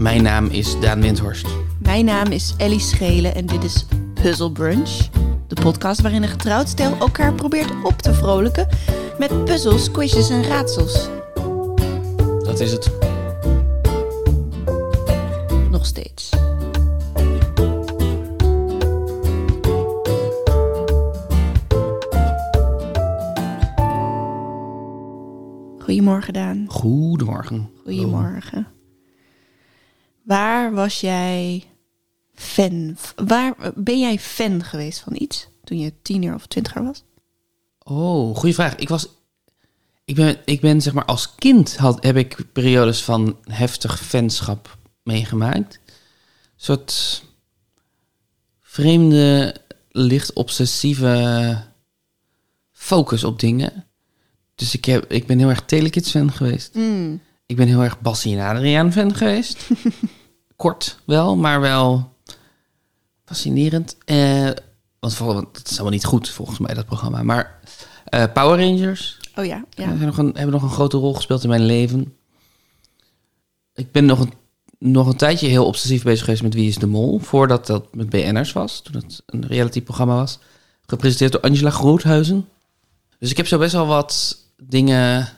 Mijn naam is Daan Windhorst. Mijn naam is Ellie Schelen en dit is Puzzle Brunch. De podcast waarin een getrouwd stel elkaar probeert op te vrolijken met puzzels, quizjes en raadsels. Dat is het. Nog steeds. Goedemorgen Daan. Goedemorgen. Goedemorgen. Waar was jij fan? Waar ben jij fan geweest van iets toen je tiener of twintiger was? Oh, goede vraag. Ik was. Ik ben, ik ben zeg maar als kind had, heb ik periodes van heftig fanschap meegemaakt. Een soort vreemde, licht obsessieve focus op dingen. Dus ik, heb, ik ben heel erg Telekids fan geweest. Ik ben heel erg Bassie en Adriaan fan geweest. Kort wel, maar wel fascinerend. Eh, want vooral, want het is allemaal niet goed volgens mij, dat programma. Maar eh, Power Rangers Oh ja, ja. ja. hebben, nog een, hebben nog een grote rol gespeeld in mijn leven. Ik ben nog een, nog een tijdje heel obsessief bezig geweest met Wie is de Mol. Voordat dat met BN'ers was, toen het een reality-programma was. Gepresenteerd door Angela Groothuizen. Dus ik heb zo best wel wat dingen,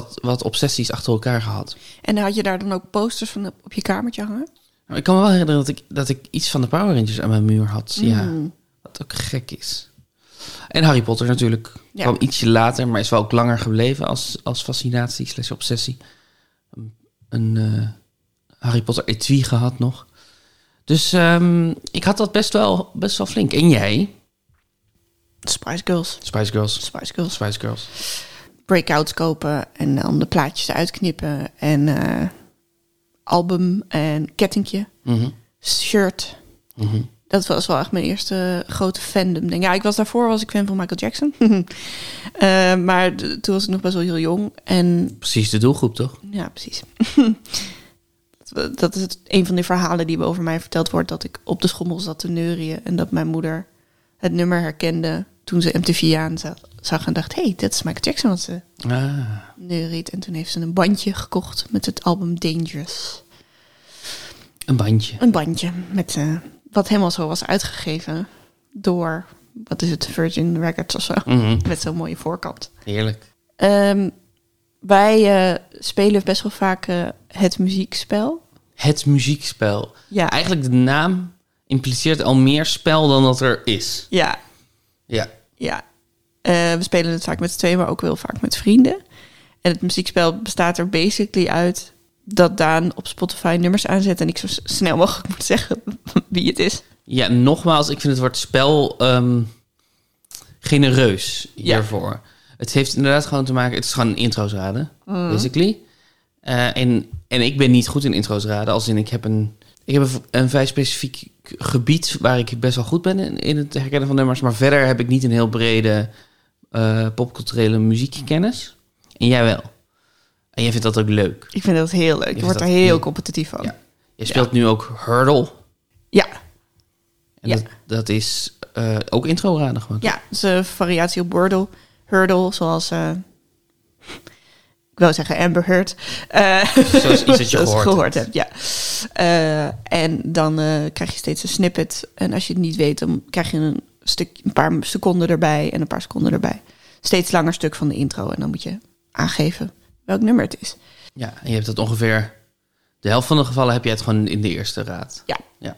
wat, wat obsessies achter elkaar gehad. En had je daar dan ook posters van op, je kamertje hangen? Maar ik kan me wel herinneren dat ik, dat ik iets van de Power Rangers aan mijn muur had. Ja, Mm. wat ook gek is. En Harry Potter natuurlijk. Ja. Kwam ietsje later, maar is wel ook langer gebleven als, als fascinatie slash obsessie. Een, een eh, Harry Potter etui gehad nog. Dus ehm, ik had dat best wel, best wel flink. En jij? Spice Girls. Spice Girls. Spice Girls. Spice Girls. Breakouts kopen en dan de plaatjes uitknippen. En eh, album en kettingje. Mhm, Shirt. mhm. Dat was wel echt mijn eerste grote fandom. Denk, ja, ik was daarvoor was ik fan van Michael Jackson. Eh, maar toen was ik nog best wel heel jong. En Precies de doelgroep, toch? ja, precies. Dat- dat is het, een van de verhalen die over mij verteld wordt. Dat ik op de schommel zat te neurien. En dat mijn moeder het nummer herkende toen ze MTV aan za- zag. En dacht, hey, dat is Michael Jackson wat ze Ah, neuriet. En toen heeft ze een bandje gekocht met het album Dangerous. een bandje. Een bandje met eh, wat helemaal zo was uitgegeven door, wat is het, Virgin Records of zo. Mhm, Met zo'n mooie voorkant. Heerlijk. Ehm, wij eh, spelen best wel vaak eh, het muziekspel. Het muziekspel. Ja, Eigenlijk de naam impliceert al meer spel dan dat er is. ja, Ja. ja. Eh, we spelen het vaak met z'n tweeën, maar ook wel vaak met vrienden. En het muziekspel bestaat er basically uit dat Daan op Spotify nummers aanzet en ik zo snel mogelijk moet zeggen wie het is. Ja, nogmaals, ik vind het woord spel ehm, genereus Ja. hiervoor. Het heeft inderdaad gewoon te maken... Het is gewoon een intro's raden, Mm. basically. Eh, en, en ik ben niet goed in intro's raden. Als in, ik heb een... Ik heb een, vrij specifiek gebied waar ik best wel goed ben in, in het herkennen van nummers. Maar verder heb ik niet een heel brede eh, popculturele muziekkennis. En jij wel. En jij vindt dat ook leuk. Ik vind dat heel leuk. Je Je wordt er heel heel- competitief van. Ja. Je speelt nu ook Hurdle. ja. En Ja. dat, dat is eh, ook intro raden gewoon. Ja, het is een variatie op Wordle. Hurdle, zoals... eh, ik wou zeggen Amber Heard. Eh, Zoals iets dat je zoals gehoord hebt. ja. Eh, en dan eh, krijg je steeds een snippet. En als je het niet weet, dan krijg je een, stuk, een paar seconden erbij en een paar seconden erbij. Steeds langer stuk van de intro. En dan moet je aangeven welk nummer het is. Ja, en je hebt het ongeveer... De helft van de gevallen heb je het gewoon in de eerste raad. Ja. Ja.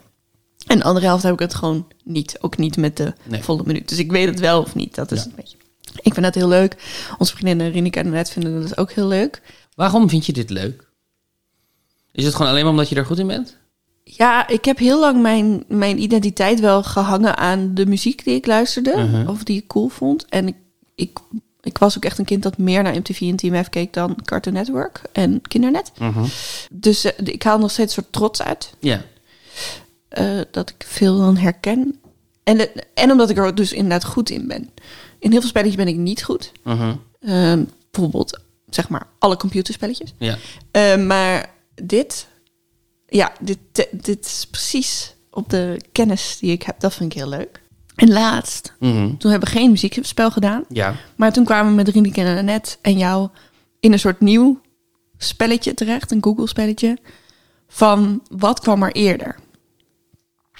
En de andere helft heb ik het gewoon niet. Ook niet met de Nee. volle minuut. Dus ik weet het wel of niet. Dat is Ja. een beetje... Ik vind dat heel leuk. Onze vriendinnen Rineke en Net vinden dat ook heel leuk. Waarom vind je dit leuk? Is het gewoon alleen maar omdat je er goed in bent? Ja, ik heb heel lang mijn, mijn identiteit wel gehangen aan de muziek die ik luisterde. Mhm. Of die ik cool vond. En ik, ik, ik was ook echt een kind dat meer naar MTV en TMF keek dan Cartoon Network en Kindernet. Dus eh, ik haal nog steeds een soort trots uit. Ja. eh, dat ik veel dan herken. En, de- en omdat ik er dus inderdaad goed in ben. In heel veel spelletjes ben ik niet goed. Mhm. Ehm, bijvoorbeeld, zeg maar, alle computerspelletjes. Ja. Eh, maar dit, ja, dit, dit is precies op de kennis die ik heb. Dat vind ik heel leuk. En laatst, Mhm. toen hebben we geen muziekspel gedaan. Ja. Maar toen kwamen we met Rineke en Annette en jou in een soort nieuw spelletje terecht. Een Google-spelletje. van wat kwam er eerder?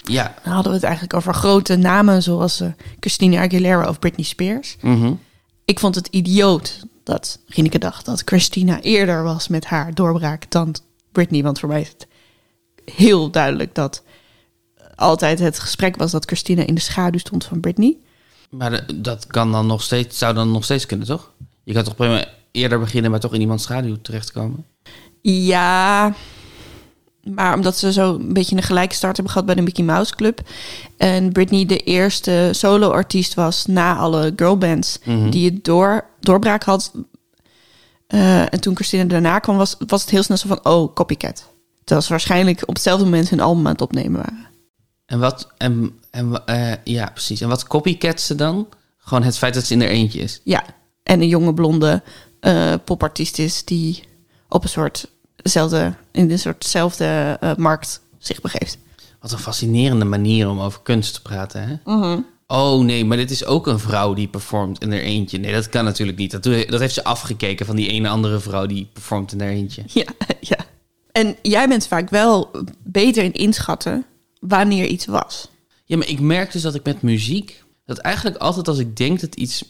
Ja. Dan hadden we het eigenlijk over grote namen zoals eh, Christina Aguilera of Britney Spears. Mhm. Ik vond het idioot dat Rineke dacht dat Christina eerder was met haar doorbraak dan Britney. Want voor mij is het heel duidelijk dat altijd het gesprek was dat Christina in de schaduw stond van Britney. Maar dat kan dan nog steeds, zou dan nog steeds kunnen, toch? Je kan toch prima eerder beginnen, maar toch in iemands schaduw terechtkomen? Ja, maar omdat ze zo een beetje een gelijke start hebben gehad bij de Mickey Mouse Club. En Britney de eerste solo-artiest was na alle girlbands Mhm. die het door, doorbraak had. Eh, en toen Christina daarna kwam, was, was het heel snel zo van, oh, copycat. Terwijl ze waarschijnlijk op hetzelfde moment hun album aan het opnemen waren. En wat, en, en, eh, ja, precies. En wat copycat ze dan? Gewoon het feit dat ze in er eentje is. Ja, en een jonge blonde eh, popartiest is die op een soort zelfde, in een soortzelfde eh, markt zich begeeft. Wat een fascinerende manier om over kunst te praten, hè? Oh nee, maar dit is ook een vrouw die performt in haar eentje. Nee, dat kan natuurlijk niet. Dat, dat heeft ze afgekeken van die ene andere vrouw die performt in haar eentje. Ja, ja. En jij bent vaak wel beter in inschatten wanneer iets was. Ja, maar ik merk dus dat ik met muziek... dat eigenlijk altijd als ik denk dat iets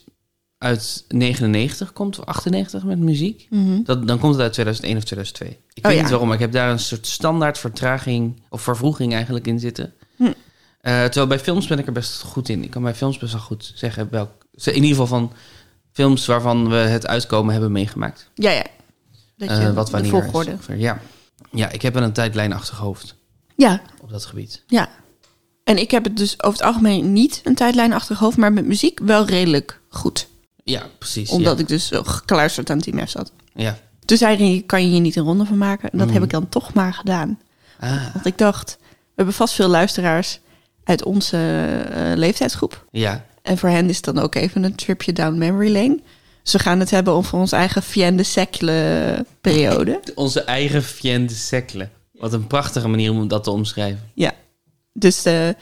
uit 99 komt... of 98 met muziek... Dat, dan komt het uit 2001 of 2002. Ik Mhm. Oh, weet ja. niet waarom, maar ik heb daar een soort standaard vertraging... of vervroeging eigenlijk in zitten. Hm. Eh, terwijl bij films ben ik er best goed in. Ik kan bij films best wel goed zeggen welk... In ieder geval van films waarvan we het uitkomen hebben meegemaakt. Ja, ja. Dat Eh, wat de wanneer volgorde. Ja. ja, ik heb wel een tijdlijnachtig hoofd Ja, op dat gebied. ja. En ik heb het dus over het algemeen niet een tijdlijn achter hoofd, maar met muziek wel redelijk goed. Ja, precies. Omdat ja. ik dus zo gekluisterd aan Team F zat. Ja. Toen zei hij, kan je hier niet een ronde van maken? En dat heb ik dan toch maar gedaan. Ah, Want ik dacht, we hebben vast veel luisteraars uit onze eh, leeftijdsgroep. ja. En voor hen is het dan ook even een tripje down memory lane. Dus we gaan het hebben over onze eigen fiende secle periode. Onze eigen fiende secle. Wat een prachtige manier om dat te omschrijven. Ja, dus de,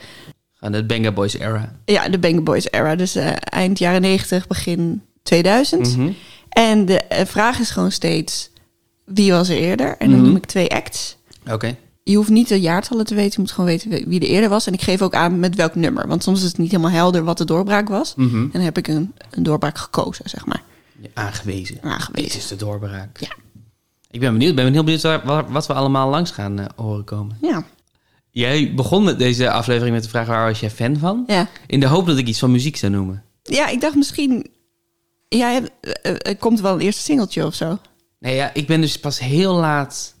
Gaan de Banga Boys era. ja, de Bang Boys era. Dus eh, eind jaren 90, begin 2000. Mhm. En de eh, vraag is gewoon steeds, wie was er eerder? En dan Mhm. noem ik twee acts. Oké. Je hoeft niet de jaartallen te weten, je moet gewoon weten wie- er eerder was. En ik geef ook aan met welk nummer. Want soms is het niet helemaal helder wat de doorbraak was. Mhm. En dan heb ik een, een doorbraak gekozen, zeg maar. Ja, Aangewezen. Aangewezen. Dit is de doorbraak. Ja. Ik ben benieuwd. Ik ben heel benieuwd wat we allemaal langs gaan eh, horen komen. Ja. Jij begon met deze aflevering met de vraag waar was jij fan van? Ja. In de hoop dat ik iets van muziek zou noemen. Ja, ik dacht misschien... Ja, er er komt wel een eerste singeltje of zo. Nee, ja, ik ben dus pas heel laat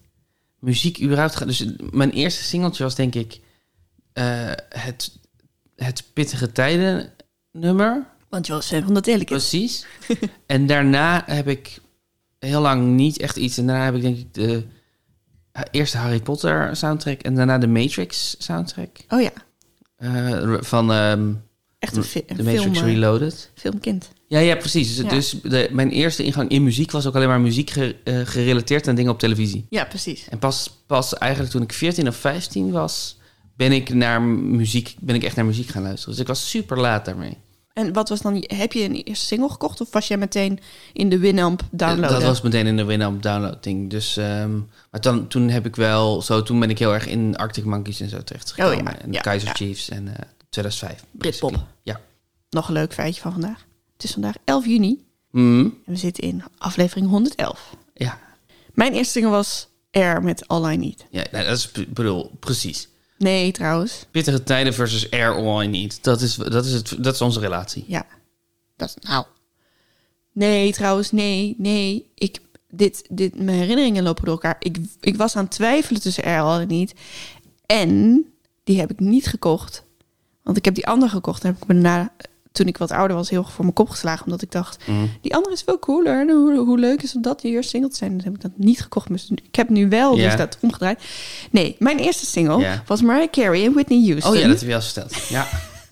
muziek überhaupt gaan. Dus mijn eerste singeltje was denk ik eh, het, het Pittige Tijden nummer. Want je was fan van de Telecast. Precies. en daarna heb ik heel lang niet echt iets. En daarna heb ik denk ik de eh, eerste Harry Potter soundtrack en daarna de Matrix soundtrack. Oh ja, eh, van ehm echt een, fi- film, Matrix eh, Reloaded. filmkind. Ja, ja, precies. Dus, Ja. dus de, mijn eerste ingang in muziek was ook alleen maar muziek ge- eh, gerelateerd aan dingen op televisie. Ja, precies. En pas, pas eigenlijk toen ik 14 of 15 was, ben ik, naar muziek, ben ik echt naar muziek gaan luisteren. Dus ik was super laat daarmee. En wat was dan... Heb je een eerste single gekocht of was jij meteen in de Winamp downloaden? Dat was meteen in de Winamp download ding. Dus, ehm, maar dan, toen heb ik wel, zo, toen ben ik heel erg in Arctic Monkeys en zo terechtgekomen. Oh ja, en ja, Kaiser ja. Chiefs en eh 2005. Britpop. basically. Ja. Nog een leuk feitje van vandaag. Het is vandaag 11 juni Mhm. en we zitten in aflevering 111. Ja, Mijn eerste single was Air met All I Need. ja nou, dat is, bedoel, precies. Nee, trouwens. Pittige tijden versus Air All Need. Dat is, dat is, het, dat is onze relatie. Ja. Dat nou. Nee, trouwens, nee, nee. Ik, dit, dit, mijn herinneringen lopen door elkaar. Ik, ik was aan het twijfelen tussen al en niet. En die heb ik niet gekocht. Want ik heb die andere gekocht. Daar heb ik me daarna, toen ik wat ouder was, heel voor mijn kop geslagen. Omdat ik dacht, Mhm. die andere is veel cooler. Hoe, hoe leuk is het dat die hier single te zijn? Dus heb ik dat niet gekocht. Dus ik heb nu wel dus dat omgedraaid. Nee, mijn eerste single was Mariah Carey en Whitney Houston. Oh ja, dat heb je al verteld. Ja.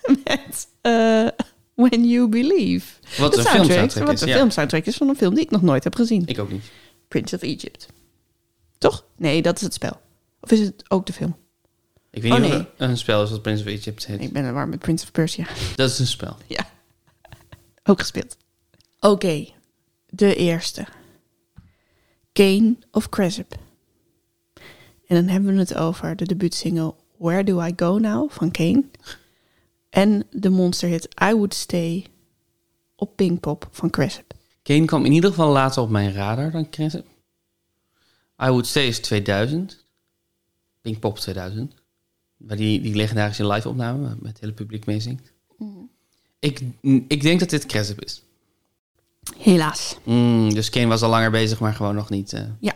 met eh, When You Believe. Wat De een soundtrack, filmsoundtrack Wat is. een Ja. filmsoundtrack is van een film die ik nog nooit heb gezien. Ik ook niet. Prince of Egypt. Toch? Nee, dat is het spel. Of is het ook de film? Ik weet Oh, niet nee. of er een spel is wat Prince of Egypt heet. Ik ben er waar met Prince of Persia. Dat is een spel. Ja. Ook gespeeld. Oké, de eerste. Kane of Cresip. En dan hebben we het over de debuutsingle Where Do I Go Now van Kane. En de monsterhit I Would Stay op Pinkpop van Cresip. Kane kwam in ieder geval later op mijn radar dan Crescent. I Would Say is 2000. Pinkpop 2000. Waar die, die legendarische live opname met het hele publiek meezingt. Ik, ik denk dat dit Crescent is. Helaas. Mm, dus Kane was al langer bezig, maar gewoon nog niet... eh, Ja.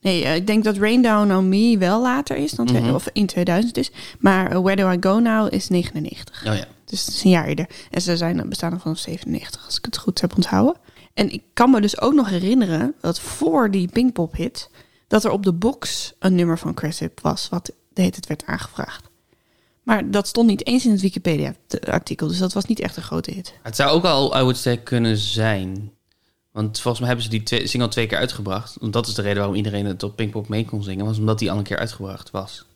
Nee, eh, ik denk dat Rain Down on Me wel later is, dan Mhm. of in 2000 is. Maar eh, Where Do I Go Now is 99. Oh ja. Dus het is een jaar eerder. En ze zijn bestaan er vanaf 97, als ik het goed heb onthouden. En ik kan me dus ook nog herinneren dat voor die Pinkpop hit... dat er op de box een nummer van Cresip was... wat de hele tijd werd aangevraagd. Maar dat stond niet eens in het Wikipedia-artikel. Dus dat was niet echt een grote hit. Het zou ook al I Would Say kunnen zijn. Want volgens mij hebben ze die twee, single twee keer uitgebracht. Want dat is de reden waarom iedereen het op Pinkpop mee kon zingen. Was omdat die al een keer uitgebracht was.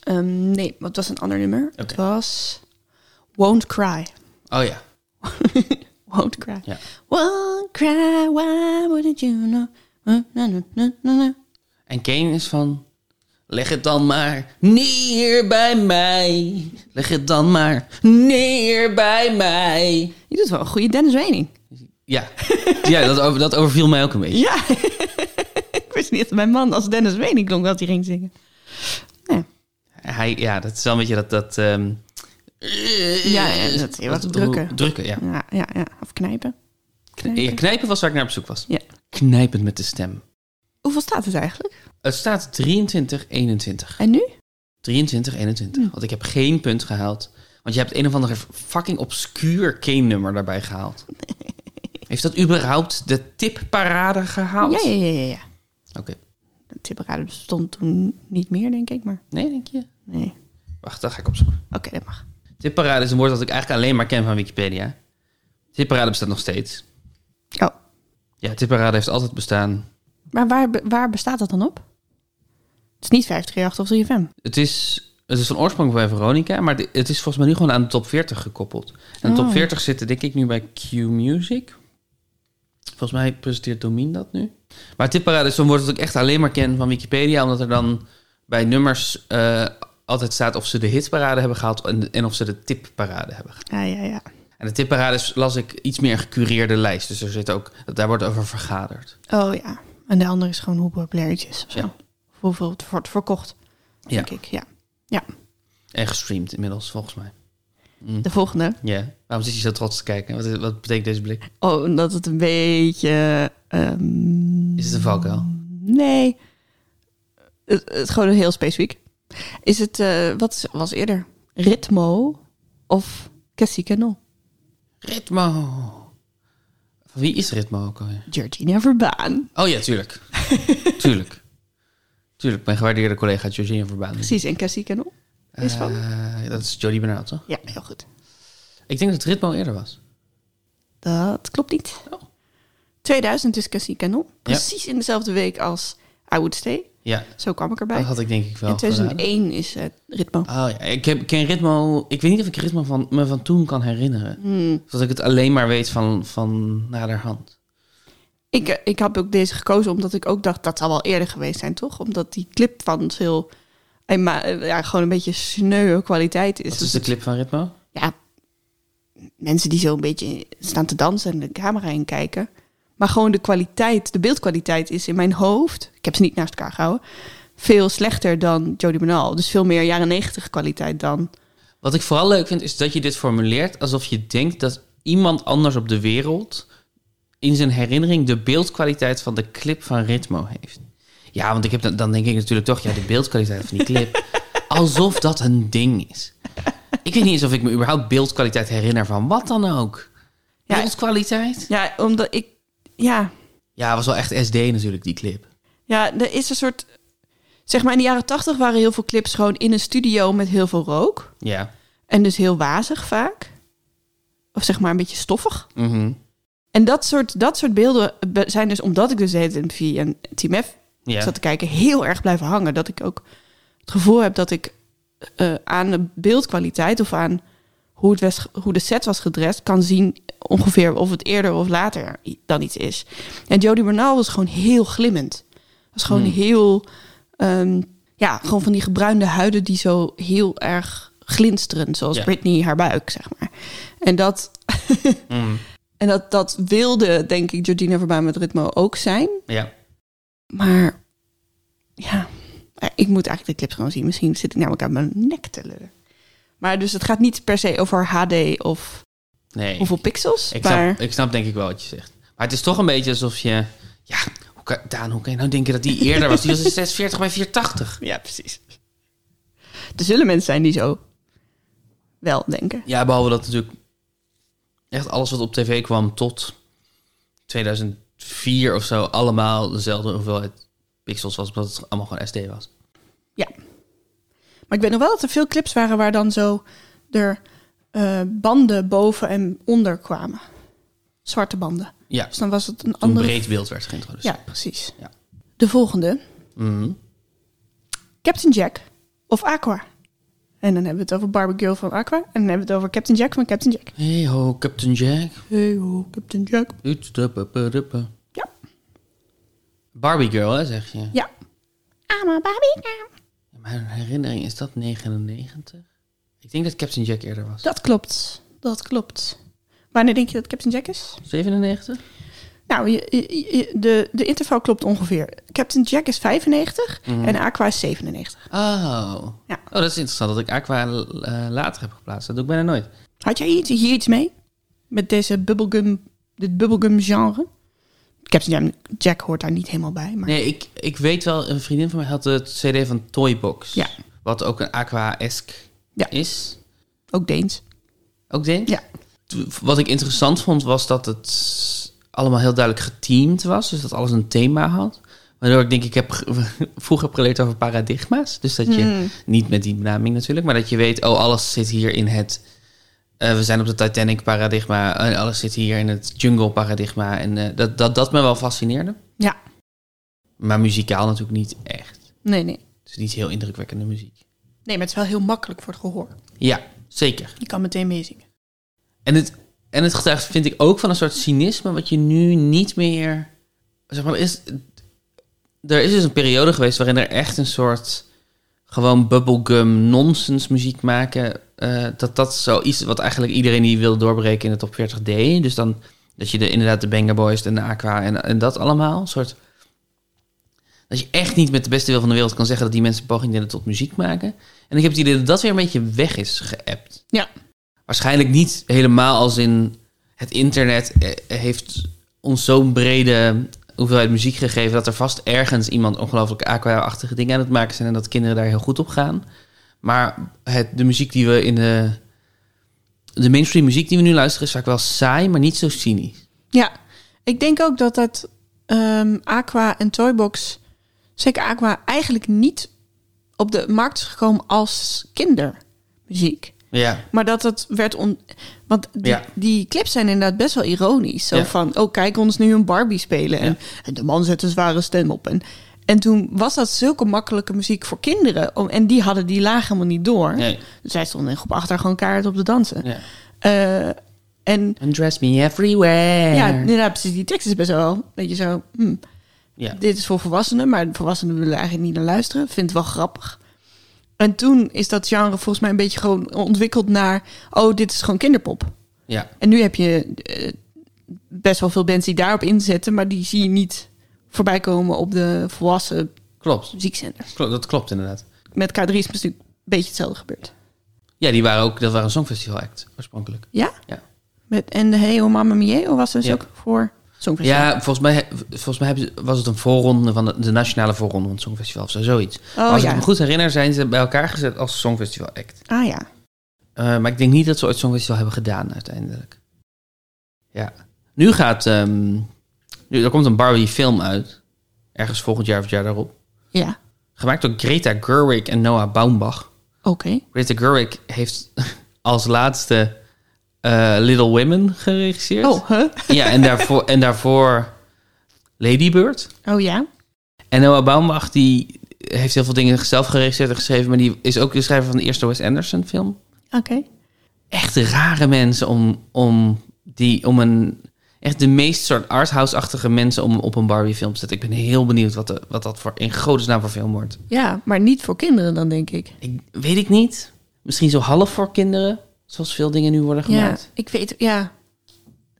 Ehm, nee, het was een ander nummer. Het was Won't Cry. Oh ja. Won't Cry. Ja. Won't cry, why wouldn't you know? Na, na, na, na, na. En Kane is van... Leg het dan maar neer bij mij. Leg het dan maar neer bij mij. Je doet wel een goede Dennis Wening. Ja, ja dat, over, dat overviel mij ook een beetje. Ja. ik wist niet dat mijn man als Dennis Wening klonk dat hij ging zingen. Ja, Hij, ja, dat is wel een beetje dat... dat ehm, Ja, ja, dat- wat drukken. Drukken, ja. ja, ja. ja. Of knijpen. Ja, Knijpen was waar ik naar op zoek was. Ja. Knijpend met de stem. Hoeveel staat het eigenlijk? Het staat 23, 21. En nu? 23, 21. Want ik heb geen punt gehaald. Want je hebt een of ander fucking obscuur Kane-nummer daarbij gehaald. Heeft dat überhaupt de tipparade gehaald? Ja, ja, ja, ja. ja. Oké. De tipparade bestond toen niet meer, denk ik. Maar Nee, denk je? nee. Wacht, dat ga ik opzoeken. Oké, dat mag. Tipparade is een woord dat ik eigenlijk alleen maar ken van Wikipedia. Tipparade bestaat nog steeds. Oh, Ja, tipparade heeft altijd bestaan. maar waar, waar bestaat dat dan op? Het is niet 538 of 3FM. Het is, het is van oorsprong bij Veronica, maar het is volgens mij nu gewoon aan de top 40 gekoppeld. En de top Oh. 40 zitten denk ik nu bij Q Music. Volgens mij presenteert Domien dat nu. Maar tipparade is zo'n woord dat ik echt alleen maar ken van Wikipedia, omdat er dan bij nummers eh, altijd staat of ze de hitparade hebben gehaald en, en of ze de tipparade hebben gehaald. Ja, ja, ja. En de tipparade is, las ik iets meer gecureerde lijst, dus er zit ook, daar wordt over vergaderd. Oh ja. En de andere is gewoon hoe populair is. Ja. Hoeveel het wordt verkocht, Ja, denk ik. Ja. ja. en gestreamd inmiddels, volgens mij. Mm. De volgende. Ja, waarom zit je zo trots te kijken? Wat, wat betekent deze blik? Oh, omdat het een beetje... ehm, Is het een valkuil? Nee. Het, het gewoon heel specifiek. Is het, eh, wat was eerder? Ritmo of Cassie Canon? Ritmo. Van wie is Ritmo ook alweer? Georgina Verbaan. Oh ja, tuurlijk. tuurlijk. Tuurlijk, mijn gewaardeerde collega Georgina Verbaan. Precies, en Cassie is van? Eh, dat is Jodie Bernard, toch? Ja, heel goed. Ik denk dat Ritmo eerder was. Dat klopt niet. Oh. 2000 is Cassie Canon. Precies in dezelfde week als I Would Stay. Ja, Zo kwam ik erbij. dat had ik denk ik wel In 2001 is het Ritmo. gedaan. Oh ja, ik heb, ken Ritmo... Ik weet niet of ik Ritmo van, me van toen kan herinneren. Hmm. Dat ik het alleen maar weet van, van naderhand. Ik, eh, ik heb ook deze gekozen omdat ik ook dacht dat zal wel eerder geweest zijn, toch? Omdat die clip van veel, eh, maar, eh, ja, gewoon een beetje sneuwe kwaliteit is. Wat Dus is de het- clip van Ritmo? ja, mensen die zo een beetje staan te dansen en de camera in kijken. Maar gewoon de kwaliteit, de beeldkwaliteit is in mijn hoofd, ik heb ze niet naast elkaar gehouden, veel slechter dan Jodie Bernal. Dus veel meer jaren negentig kwaliteit dan. Wat ik vooral leuk vind, is dat je dit formuleert alsof je denkt dat iemand anders op de wereld in zijn herinnering de beeldkwaliteit van de clip van Ritmo heeft. Ja, want ik heb dan, dan denk ik natuurlijk toch, ja, de beeldkwaliteit van die clip. Alsof dat een ding is. Ik weet niet eens of ik me überhaupt beeldkwaliteit herinner van wat dan ook. Ja. Beeldkwaliteit? Ja, omdat ik, ja, Ja, was wel echt SD natuurlijk, die clip. Ja, er is een soort. Zeg maar, in de jaren tachtig waren heel veel clips gewoon in een studio met heel veel rook. Ja. En dus heel wazig vaak. Of zeg maar een beetje stoffig. Mhm. En dat soort, dat soort beelden be- zijn dus, omdat ik dus de hele tijd via een Team F Ja. zat te kijken, heel erg blijven hangen. Dat ik ook het gevoel heb dat ik eh, aan de beeldkwaliteit of aan hoe, het was, hoe de set was gedrest, kan zien ongeveer of het eerder of later dan iets is. En Jodie Bernal was gewoon heel glimmend. Was gewoon Hmm. heel Ehm, ja, gewoon van die gebruinde huiden die zo heel erg glinsteren, zoals Ja. Britney haar buik, zeg maar. En dat, Mm, en dat, dat wilde, denk ik, Jordina Verbaan met Ritmo ook zijn. ja. Maar ja, ik moet eigenlijk de clips gewoon zien. Misschien zit ik namelijk aan mijn nek te lullen. Maar dus het gaat niet per se over HD of Nee. hoeveel pixels. Ik maar snap, ik snap denk ik wel wat je zegt. Maar het is toch een beetje alsof je... Ja, hoe kan, Daan, hoe kan je nou denken dat die eerder was? Die was 46 bij 480. ja, precies. Er zullen mensen zijn die zo wel denken. Ja, behalve dat natuurlijk echt alles wat op tv kwam tot 2004 of zo... allemaal dezelfde hoeveelheid pixels was, omdat het allemaal gewoon SD was. Ja. Maar ik weet nog wel dat er veel clips waren waar dan zo er eh, banden boven en onder kwamen. Zwarte banden. Ja, Dus dan was het een toen andere... breed beeld werd geïntroduceerd. Ja, precies. Ja. De volgende. Mhm. Captain Jack of Aqua. En dan hebben we het over Barbie Girl van Aqua. En dan hebben we het over Captain Jack van Captain Jack. Hey ho, Captain Jack. Hey ho, Captain Jack. Ja. Barbie Girl, hè, zeg je? Ja. I'm a Barbie girl. Mijn herinnering, is dat 99? Ik denk dat Captain Jack eerder was. Dat klopt. Dat klopt. Wanneer denk je dat Captain Jack is? 97? Nou, je, je- je- de, de interval klopt ongeveer. Captain Jack is 95 en Aqua is 97. Oh. Ja. Oh, dat is interessant dat ik Aqua eh, later heb geplaatst. Dat doe ik bijna nooit. Had jij iets, hier iets mee? Met deze bubblegum, dit bubblegum genre? Captain Jack, Jack hoort daar niet helemaal bij. Maar Nee, ik, ik weet wel, een vriendin van mij had het CD van Toybox. Ja. Wat ook een Aqua-esque Ja. is. ook Deens. Ook denk Ja. Wat ik interessant vond, was dat het allemaal heel duidelijk geteamd was. Dus dat alles een thema had. Waardoor ik denk, ik heb ge- vroeger heb geleerd over paradigma's. Dus dat je, Hmm. niet met die benaming natuurlijk, maar dat je weet, oh, alles zit hier in het... eh, we zijn op de Titanic paradigma, en alles zit hier in het jungle paradigma. En eh, dat, dat, dat me wel fascineerde. Ja, Maar muzikaal natuurlijk niet echt. nee, nee. Het is niet heel indrukwekkende muziek. Nee, maar het is wel heel makkelijk voor het gehoor. Ja, zeker. Je kan meteen meezingen. En het, en het getuigt vind ik ook van een soort cynisme wat je nu niet meer... Zeg maar, er is, er is dus een periode geweest waarin er echt een soort gewoon bubblegum nonsens muziek maken. eh, dat dat zoiets wat eigenlijk iedereen die wil doorbreken in de top 40 deed. Dus dan dat je de, inderdaad de Banger Boys en de Aqua en, en dat allemaal. Een soort... Dat je echt niet met de beste wil van de wereld kan zeggen dat die mensen poging deden tot muziek maken. En ik heb het idee dat dat weer een beetje weg is geëpt. Ja. Waarschijnlijk niet helemaal als in het internet eh, heeft ons zo'n brede hoeveelheid muziek gegeven dat er vast ergens iemand ongelooflijk aqua-achtige dingen aan het maken zijn en dat kinderen daar heel goed op gaan. Maar het, de muziek die we in de. De mainstream muziek die we nu luisteren is vaak wel saai, maar niet zo cynisch. Ja, ik denk ook dat dat ehm, Aqua en Toybox, zeker Aqua, eigenlijk niet op de markt is gekomen als kindermuziek. Ja. Maar dat het werd on... Want die, Ja. die clips zijn inderdaad best wel ironisch. Zo Ja. van, oh kijk ons nu een Barbie spelen. En, en de man zet een zware stem op. En, en toen was dat zulke makkelijke muziek voor kinderen. Om, en die hadden die laag helemaal niet door. Nee. Dus zij stonden in groep achter gewoon kaart op te dansen. ja. Eh, en Undress me everywhere. ja, inderdaad, precies. Die tekst is best wel, weet je zo... hm, ja. dit is voor volwassenen, maar volwassenen willen eigenlijk niet naar luisteren. Vindt het wel grappig. En toen is dat genre volgens mij een beetje gewoon ontwikkeld naar... oh, dit is gewoon kinderpop. ja. En nu heb je eh, best wel veel bands die daarop inzetten... maar die zie je niet voorbij komen op de volwassen Klopt. muziekzenders. Klopt. Dat klopt inderdaad. Met K3 is natuurlijk een beetje hetzelfde gebeurd. Ja, die waren ook, dat waren een songfestival act oorspronkelijk. Ja? Ja. Met, en de Hey Oh Mamma Mie, of was dus Ja. ook voor Songfestival? Ja, volgens mij, volgens mij was het een voorronde van de, de nationale voorronde van het Songfestival of zo, zoiets. Oh als ik me goed herinner, zijn ze bij elkaar gezet als Songfestival act. Ah ja. Eh, maar ik denk niet dat ze ooit Songfestival hebben gedaan uiteindelijk. Ja. Nu gaat... ehm, nu, er komt een Barbie film uit. Ergens volgend jaar of het jaar daarop. Ja. Gemaakt door Greta Gerwig en Noah Baumbach. Oké. Greta Gerwig heeft als laatste eh, Little Women geregisseerd. Oh, huh? Ja, en daarvoor, en daarvoor Lady Bird. Oh ja. En Noah Baumbach die heeft heel veel dingen zelf geregisseerd en geschreven... maar die is ook de schrijver van de eerste Wes Anderson film. Oké. Echt rare mensen om, om, die, om een echt de meest soort arthouse-achtige mensen om op een Barbie-film te zetten. Ik ben heel benieuwd wat, de, wat dat voor in godesnaam voor film wordt. Ja, maar niet voor kinderen dan, denk ik. Ik, weet ik niet. Misschien zo half voor kinderen, zoals veel dingen nu worden Ja, gemaakt. ik weet, ja.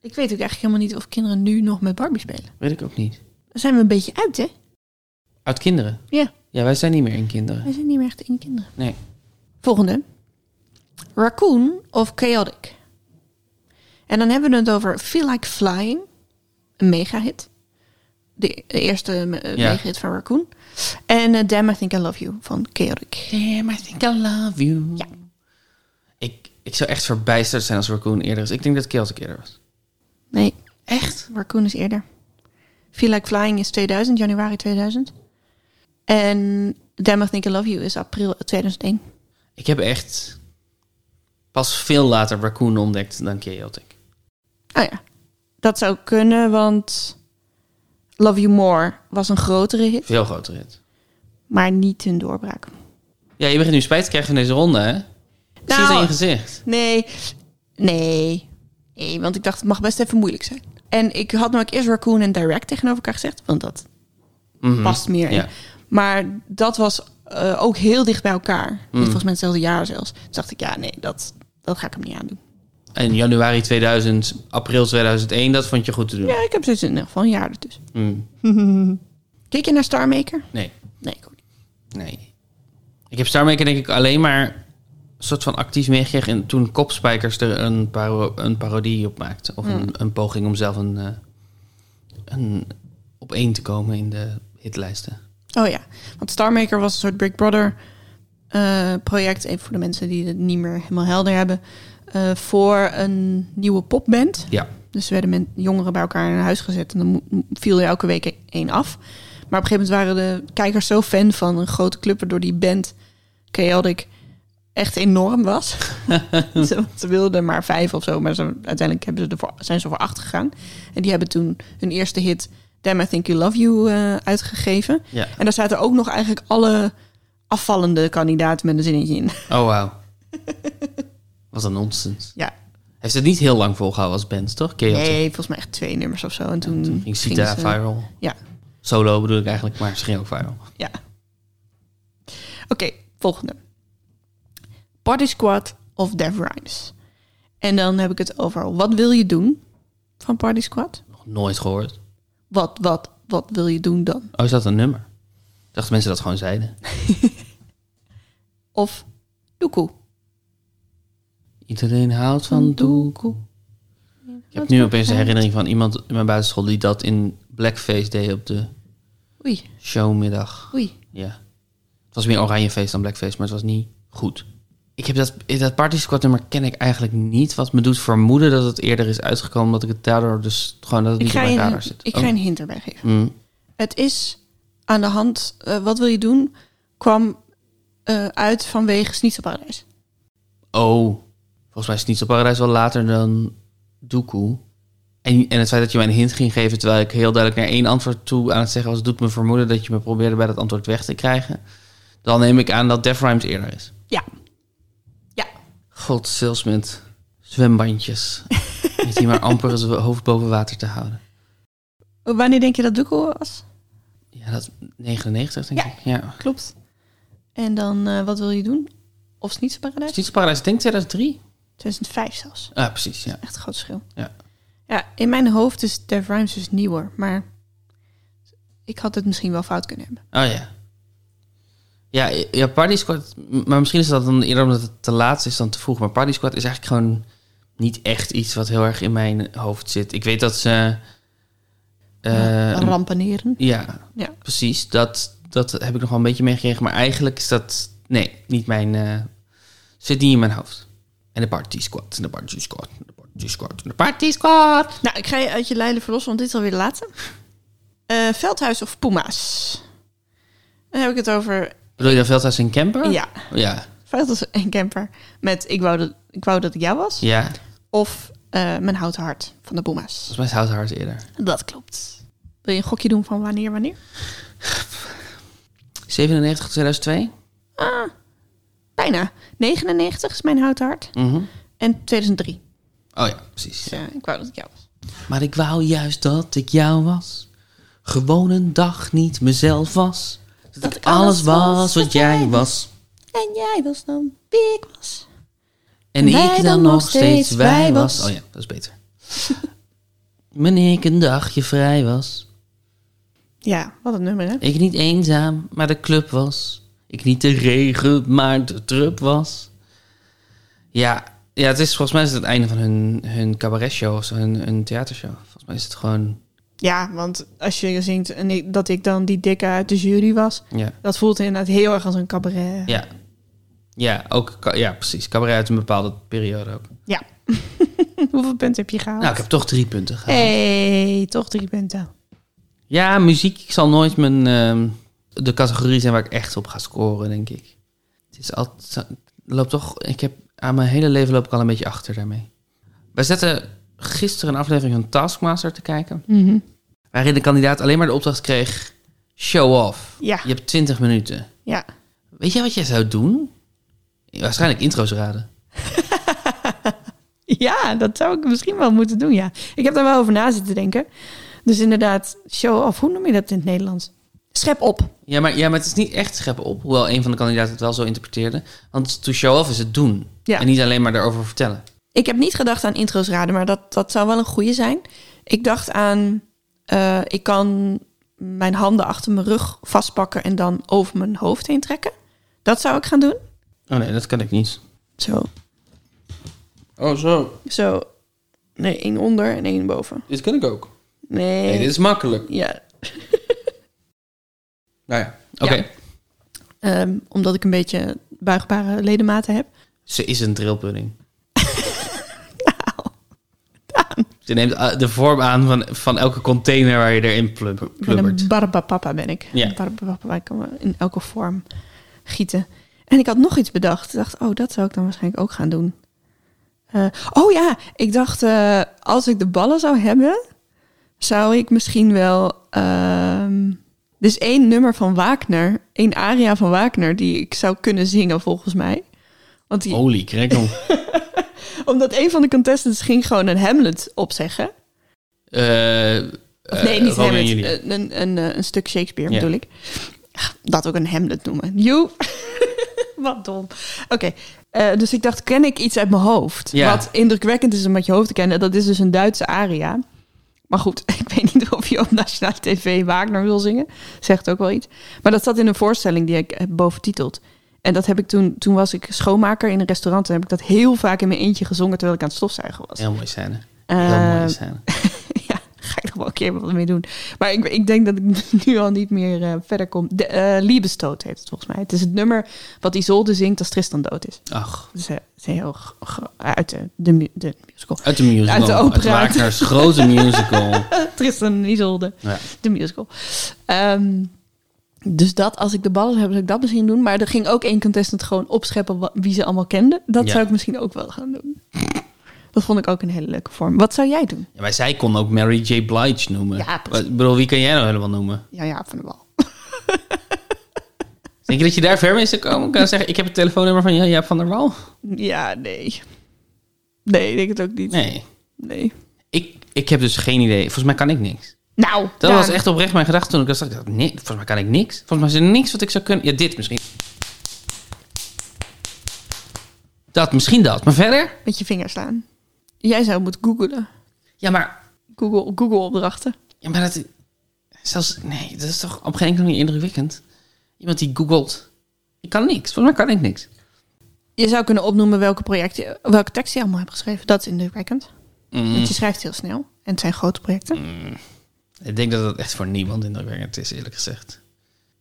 Ik weet ook eigenlijk helemaal niet of kinderen nu nog met Barbie spelen. Weet ik ook niet. Daar zijn we een beetje uit, hè? Uit kinderen? Ja. Ja, wij zijn niet meer in kinderen. Wij zijn niet meer echt in kinderen. Nee. Volgende. Raccoon of Chaotic. En dan hebben we het over Feel Like Flying. Een mega-hit. De eerste eh, Ja. mega-hit van Raccoon. En eh, Damn, I Think I Love You van Chaotic. Damn, I think I love you. Ja. Ik, zou echt verbijsterd zijn als Raccoon eerder is. Ik denk dat Celtic eerder was. Nee, Echt? Raccoon is eerder. Feel Like Flying is 2000, januari 2000. En Damn, I Think I Love You is april 2001. Ik heb echt pas veel later Raccoon ontdekt dan Chaotic. Oh ja, dat zou kunnen, want Love You More was een grotere hit, Veel groter hit. maar niet een doorbraak. Ja, je begint nu spijt te krijgen van deze ronde, hè? Ik zie het Nou, aan je gezicht. Nee, nee, nee, want ik dacht het mag best even moeilijk zijn. En ik had namelijk eerst Raccoon en Direct tegenover elkaar gezegd, want dat Mhm. past meer in. Ja. Maar dat was eh, ook heel dicht bij elkaar. Mm. Volgens mij hetzelfde jaar zelfs. Toen dacht ik, ja, nee, dat, dat ga ik hem niet aandoen. En januari 2000, april 2001, dat vond je goed te doen. Ja, ik heb dus in ieder geval een jaar ertussen. Hmm. Kijk je naar Star Maker? Nee, Nee, ik ook niet. nee. Ik heb Star Maker denk ik alleen maar soort van actief meegekregen... in- toen Kopspijkers er een, paro een parodie op maakte. Of een, een poging om zelf een, eh, een op één te komen in de hitlijsten. Oh ja, want Star Maker was een soort Big Brother eh, project. Even voor de mensen die het niet meer helemaal helder hebben. eh, voor een nieuwe popband. Ja. Dus er werden men, jongeren bij elkaar in een huis gezet. En dan viel er elke week één af. Maar op een gegeven moment waren de kijkers zo fan van een grote club... waardoor die band Chaotic echt enorm was. ze, ze wilden er maar vijf of zo. Maar ze, uiteindelijk hebben ze ervoor, zijn ze voor acht gegaan. En die hebben toen hun eerste hit... Damn, I Think You Love You eh, uitgegeven. Ja. En daar zaten ook nog eigenlijk alle afvallende kandidaten met een zinnetje in. Oh, wauw. Wat een nonsens. Ja, Heeft het niet heel lang volgehouden als band, toch? Chaotic. nee, volgens mij echt twee nummers of zo. En toen, Toen ging Sita ze- viral. Ja, Solo bedoel ik eigenlijk, maar ze ging ook viral. ja. Oké, volgende. Party Squad of Dev Rhymes. En dan heb ik het over wat wil je doen van Party Squad? Nog nooit gehoord. Wat, wat, wat wil je doen dan? Oh, is dat een nummer? Ik dacht dat mensen dat gewoon zeiden. Of Doekoe. Iedereen houdt van doekoe. Ik heb nu opeens een herinnering van iemand in mijn buitenschool die dat in blackface deed op de Oei, showmiddag. oei. Ja. Het was meer oranjeface dan blackface, maar het was niet goed. Ik heb dat, dat Party Squad nummer ken ik eigenlijk niet. Wat me doet vermoeden dat het eerder is uitgekomen. Dat ik het daardoor dus gewoon dat het Ik niet op je mijn radar zit. ik Oh. ga je een hint erbij geven. Mm. Het is aan de hand, eh, wat wil je doen, kwam eh, uit vanwege Snitselparadijs. Oh, volgens mij is niet op paradijs wel later dan Doekoe. En, en het feit dat je mij een hint ging geven... terwijl ik heel duidelijk naar één antwoord toe aan het zeggen was... doet me vermoeden dat je me probeerde bij dat antwoord weg te krijgen. Dan neem ik aan dat Def Rhymes eerder is. Ja. God, zelfs met zwembandjes. Die maar amper het hoofd boven water te houden. Wanneer denk je dat Doekoe was? Ja, dat 99 denk Ja. ik. Ja. Klopt. En dan, eh, wat wil je doen? Of Snitselparadijs? Is niet op paradijs, denk 2003. 2005 zelfs. Ah, precies, ja. Echt een groot verschil. Ja. Ja, in mijn hoofd is Dev Rhymes dus nieuwer. Maar ik had het misschien wel fout kunnen hebben. Oh ja. Ja, ja, Party Squad... Maar misschien is dat dan eerder omdat het te laat is dan te vroeg. Maar Party Squad is eigenlijk gewoon niet echt iets wat heel erg in mijn hoofd zit. Ik weet dat ze... eh, Rampaneren. ja, Ja. precies. Dat, dat heb ik nog wel een beetje meegekregen. Maar eigenlijk is dat... Nee, niet mijn... eh, zit niet in mijn hoofd. En de Party Squad, en de Party Squad, en de Party Squad, en de Party Squad. Nou, ik ga je uit je lijden verlossen, want dit is alweer de laatste. Eh, Veldhuis of Puma's? Dan heb ik het over... Bedoel je dan Veldhuis en Camper? Ja, Ja. Veldhuis en Camper. Met ik wou, dat, ik wou dat ik jou was. Ja. Of eh, Mijn Houten Hart van de Puma's. Volgens mij is Hout Hart eerder. Dat klopt. Wil je een gokje doen van wanneer, wanneer? 97 2002? Ah, bijna. 99 is Mijn Houten Hart. Mhm. En 2003. Oh ja, precies. Dus, ik wou dat ik jou was. Maar ik wou juist dat ik jou was. Gewoon een dag niet mezelf was. Dat, ik alles was wat jij was. En jij was dan wie ik was. En ik dan dan nog steeds wij was. was. Oh ja, dat is beter. Wanneer ik een dagje vrij was. Ja, wat een nummer, hè? Ik niet eenzaam, maar de club was. Ik niet de regen, maar de drup was. Ja, ja het is volgens mij is het het einde van hun, hun cabaretshow of zo, hun, hun theatershow. Volgens mij is het gewoon, Ja, want als je zingt en ik, dat ik dan die dikke uit de jury was, ja, dat voelt inderdaad heel erg als een cabaret. ja. Ja, ook, ja, precies. Cabaret uit een bepaalde periode ook. Ja. Hoeveel punten heb je gehaald? Nou, ik heb toch drie punten gehaald. hey, toch drie punten. Ja, muziek. Ik zal nooit mijn, ehm, de categorie zijn waar ik echt op ga scoren, denk ik. Het is altijd, loopt toch, ik heb aan mijn hele leven loop ik al een beetje achter daarmee. Wij zetten gisteren een aflevering van Taskmaster te kijken, Mhm. waarin de kandidaat alleen maar de opdracht kreeg, show off. Ja. Je hebt 20 minuten. Ja. Weet je wat jij zou doen? Waarschijnlijk intro's raden. ja, dat zou ik misschien wel moeten doen, ja. Ik heb daar wel over na zitten denken. Dus inderdaad, show off. Hoe noem je dat in het Nederlands? Schep op. Ja, maar, ja, maar het is niet echt scheppen op, hoewel een van de kandidaten het wel zo interpreteerde. Want to show off is het doen. Ja. En niet alleen maar daarover vertellen. Ik heb niet gedacht aan intro's raden, maar dat, dat zou wel een goede zijn. Ik dacht aan, eh, ik kan mijn handen achter mijn rug vastpakken en dan over mijn hoofd heen trekken. Dat zou ik gaan doen. Oh nee, dat kan ik niet. Zo, Oh, zo. zo. Nee, één onder en één boven. Dit kan ik ook. Nee. Nee, dit is makkelijk. Ja, Nou ja, oké. Ja. ehm, omdat ik een beetje buigbare ledematen heb. Ze is een drillpudding. Ze neemt uh, de vorm aan van, van elke container waar je erin plubbert. een barbapapa ben ik. Ja. Barbapapa, ik kan in elke vorm gieten. En ik had nog iets bedacht. Ik dacht, oh, dat zou ik dan waarschijnlijk ook gaan doen. Eh, oh ja, ik dacht, eh, als ik de ballen zou hebben, zou ik misschien wel... ehm dus één nummer van Wagner, één aria van Wagner, die ik zou kunnen zingen volgens mij. Want die, Holy crackle. Omdat een van de contestants ging gewoon een Hamlet opzeggen. Eh, Of nee, eh, niet Hamlet. Een, een, een, eh, een stuk Shakespeare Ja. bedoel ik. Ach, Dat ook een Hamlet noemen. You. wat dom. Oké, eh, dus ik dacht, ken ik iets uit mijn hoofd? Ja. Wat indrukwekkend is om uit je hoofd te kennen. Dat is dus een Duitse aria. Maar goed, ik weet niet of je op nationale tv Wagner wil zingen. Zegt ook wel iets. Maar dat zat in een voorstelling die ik heb boventiteld. En dat heb ik toen, toen was ik schoonmaker in een restaurant. En heb ik dat heel vaak in mijn eentje gezongen terwijl ik aan het stofzuigen was. Heel mooi scène. Heel Eh, mooie scène. ja, ga ik nog wel een keer wat mee doen. Maar ik, ik denk dat ik nu al niet meer eh, verder kom. De, eh Liebestod heet het volgens mij. Het is het nummer wat Isolde zingt als Tristan dood is. Ach, Dus is heel uit de, de, mu- de musical. uit de musical. Uit de opera. Wagner's grote musical. Tristan en Isolde, Ja. de musical. Ehm, dus dat, als ik de ballen heb, zou ik dat misschien doen. Maar er ging ook één contestant gewoon opscheppen wie ze allemaal kenden. Dat Ja. zou ik misschien ook wel gaan doen. Dat vond ik ook een hele leuke vorm. Wat zou jij doen? Ja, maar zij kon ook Mary J. Blige noemen. Ja, precies. Ik bedoel, wie kan jij nou helemaal noemen? Ja, ja, van de bal. Denk je dat je daar ver mee zou komen? Kan zeggen, ik heb het telefoonnummer van Jaap van der Wal? Ja, nee. Nee, ik denk het ook niet. Nee. Nee. Ik, ik heb dus geen idee. Volgens mij kan ik niks. Nou, Dat was echt oprecht mijn gedachte toen ik dat zag. Ik dacht, nee, volgens mij kan ik niks. Volgens mij is er niks wat ik zou kunnen. Ja, dit misschien. Dat, misschien dat. Maar verder? met je vinger slaan. Jij zou moeten googlen. Ja, maar... Google, Google opdrachten. Ja, maar dat... Zelfs... Nee, dat is toch op geen enkele manier indrukwekkend. Iemand die googelt. Ik kan niks. Volgens mij kan ik niks. Je zou kunnen opnoemen welke projecten, welke tekst je allemaal hebt geschreven. Dat is indrukwekkend. Mm. Want je schrijft heel snel. En het zijn grote projecten. Ik denk dat dat echt voor niemand indrukwekkend is, eerlijk gezegd.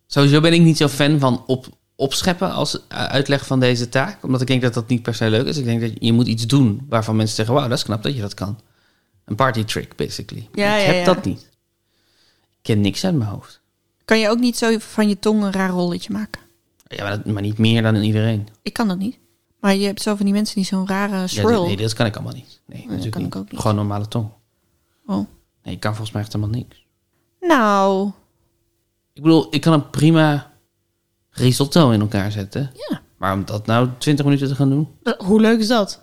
Sowieso ben ik niet zo fan van op, opscheppen als uh, uitleg van deze taak. Omdat ik denk dat dat niet per se leuk is. Ik denk dat je moet iets doen waarvan mensen zeggen... wauw, dat is knap dat je dat kan. Een party trick, basically. Ja, ik ja, heb ja. dat niet. Ik ken niks uit mijn hoofd. Kan je ook niet zo van je tong een raar rolletje maken? Ja, maar, dat- maar niet meer dan iedereen. Ik kan dat niet. Maar je hebt zo van die mensen die zo'n rare Ja, swirl... nee, dat kan ik allemaal niet. Nee, natuurlijk kan niet. ik ook niet. Gewoon normale tong. Oh. Nee, ik kan volgens mij echt helemaal niks. Nou, Ik bedoel, ik kan een prima risotto in elkaar zetten. ja. Maar om dat nou 20 minuten te gaan doen... Eh, Hoe leuk is dat?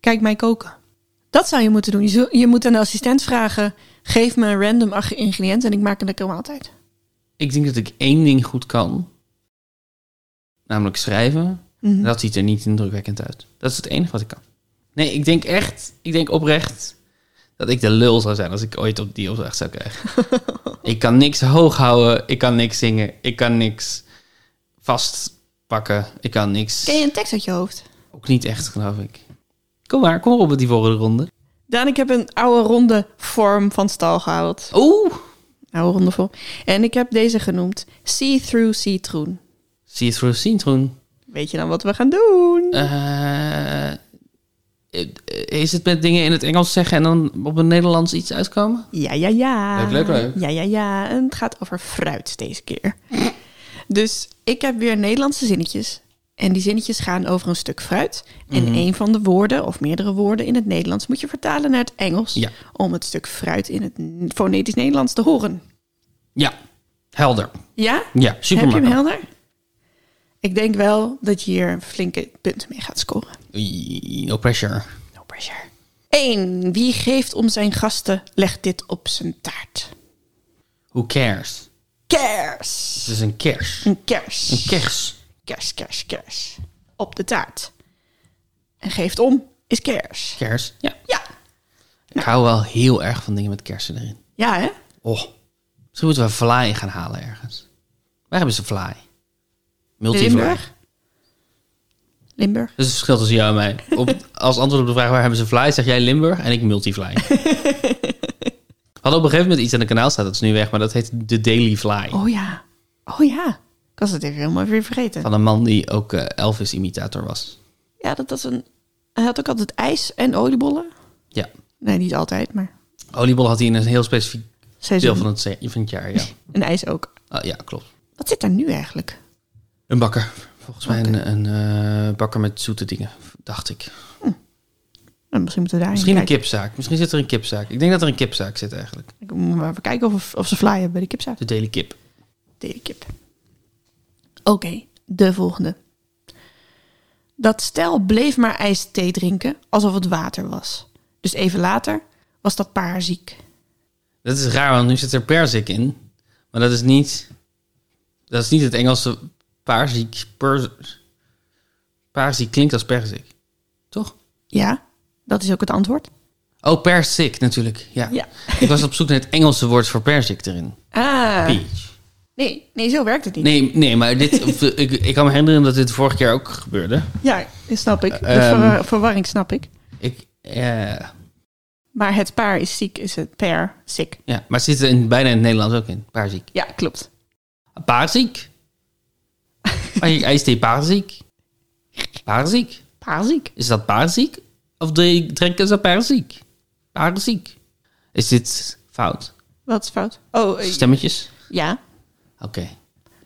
Kijk mij koken. Dat zou je moeten doen. Je, moet aan de assistent vragen... geef me een random ingrediënt en ik maak een lekkere maaltijd. Ik denk dat ik één ding goed kan. Namelijk schrijven. Mhm. Dat ziet er niet indrukwekkend uit. Dat is het enige wat ik kan. Nee, ik denk echt, ik denk oprecht dat ik de lul zou zijn als ik ooit op die opdracht zou krijgen. ik kan niks hoog houden, ik kan niks zingen, ik kan niks vastpakken, ik kan niks. Ken je een tekst uit je hoofd? Ook niet echt, geloof ik. Kom maar, kom op met die volgende ronde. Daan, ik heb een oude ronde vorm van stal gehaald. Oeh! Oude ronde vorm. En ik heb deze genoemd See-Through Citroen. See it through citroen. Weet je dan wat we gaan doen? Eh, is het met dingen in het Engels zeggen en dan op een Nederlands iets uitkomen? Ja, ja, ja. Leuk, leuk, leuk. Ja, ja, ja. En het gaat over fruit deze keer. Dus ik heb weer Nederlandse zinnetjes. En die zinnetjes gaan over een stuk fruit. En Mhm. een van de woorden, of meerdere woorden in het Nederlands, moet je vertalen naar het Engels. Ja. Om het stuk fruit in het fonetisch Nederlands te horen. Ja, helder. Ja? Ja, super heb je hem helder? Ik denk wel dat je hier flinke punten mee gaat scoren. No pressure. No pressure. 1. Wie geeft om zijn gasten, legt dit op zijn taart. Who cares? Kers. Het is een kers. Een kers. Een kers. Kers, kers, kers. Op de taart. En geeft om is kers. Kers. Ja. Ja. Ik hou wel heel erg van dingen met kersen erin. Ja, hè? Oh. Misschien moeten we fly gaan halen ergens. Waar hebben ze fly? Multifly. Limburg. Dat is het verschil tussen jou en mij. Op, als antwoord op de vraag waar hebben ze fly, zeg jij Limburg en ik multifly. We hadden op een gegeven moment iets aan de kanaal staan, dat is nu weg, maar dat heet de Daily Fly. Oh ja. Oh ja. Ik was het even helemaal weer vergeten. Van een man die ook eh, Elvis-imitator was. Ja, dat was een... Hij had ook altijd ijs en oliebollen. Ja. Nee, niet altijd, maar Oliebol had hij in een heel specifiek deel seizoen. van het, van het jaar, ja. En ijs ook. Ah, ja, klopt. Wat zit daar nu eigenlijk? Een bakker. Volgens mij een, een eh, bakker met zoete dingen, dacht ik. Nou, misschien moeten we daar Misschien een kijken. kipzaak. Misschien zit er een kipzaak. Ik denk dat er een kipzaak zit eigenlijk. Ik moet maar even kijken of, of ze flyen bij de kipzaak. De Daily Kip. Daily kip. Oké, de volgende. Dat stel bleef maar ijsthee drinken alsof het water was. Dus even later was dat paar ziek. Dat is raar, want nu zit er perzik in. Maar dat is niet... Dat is niet het Engelse paarziek. Per, paarziek klinkt als perzik. Toch? Ja, dat is ook het antwoord. Oh, perzik natuurlijk. Ja. Ja. Ik was op zoek naar het Engelse woord voor perzik erin. Ah, Peach. nee, nee, zo werkt het niet. Nee, nee, maar dit, ik, ik kan me herinneren dat dit vorige keer ook gebeurde. Ja, dat snap ik. De Ehm. verwar- verwarring snap ik. Ik, eh, Maar het paar is ziek, is het per ziek. ja, maar het zit er in, bijna in het Nederlands ook in. Paarziek. Ja, klopt. Paarziek? Paarziek, ijsthee paarziek? Paarziek? Paarziek. Is dat paarziek? Of drinken ze paarziek? Paarziek. Is dit fout? Wat is fout? Oh, Stemmetjes? ja. Oké.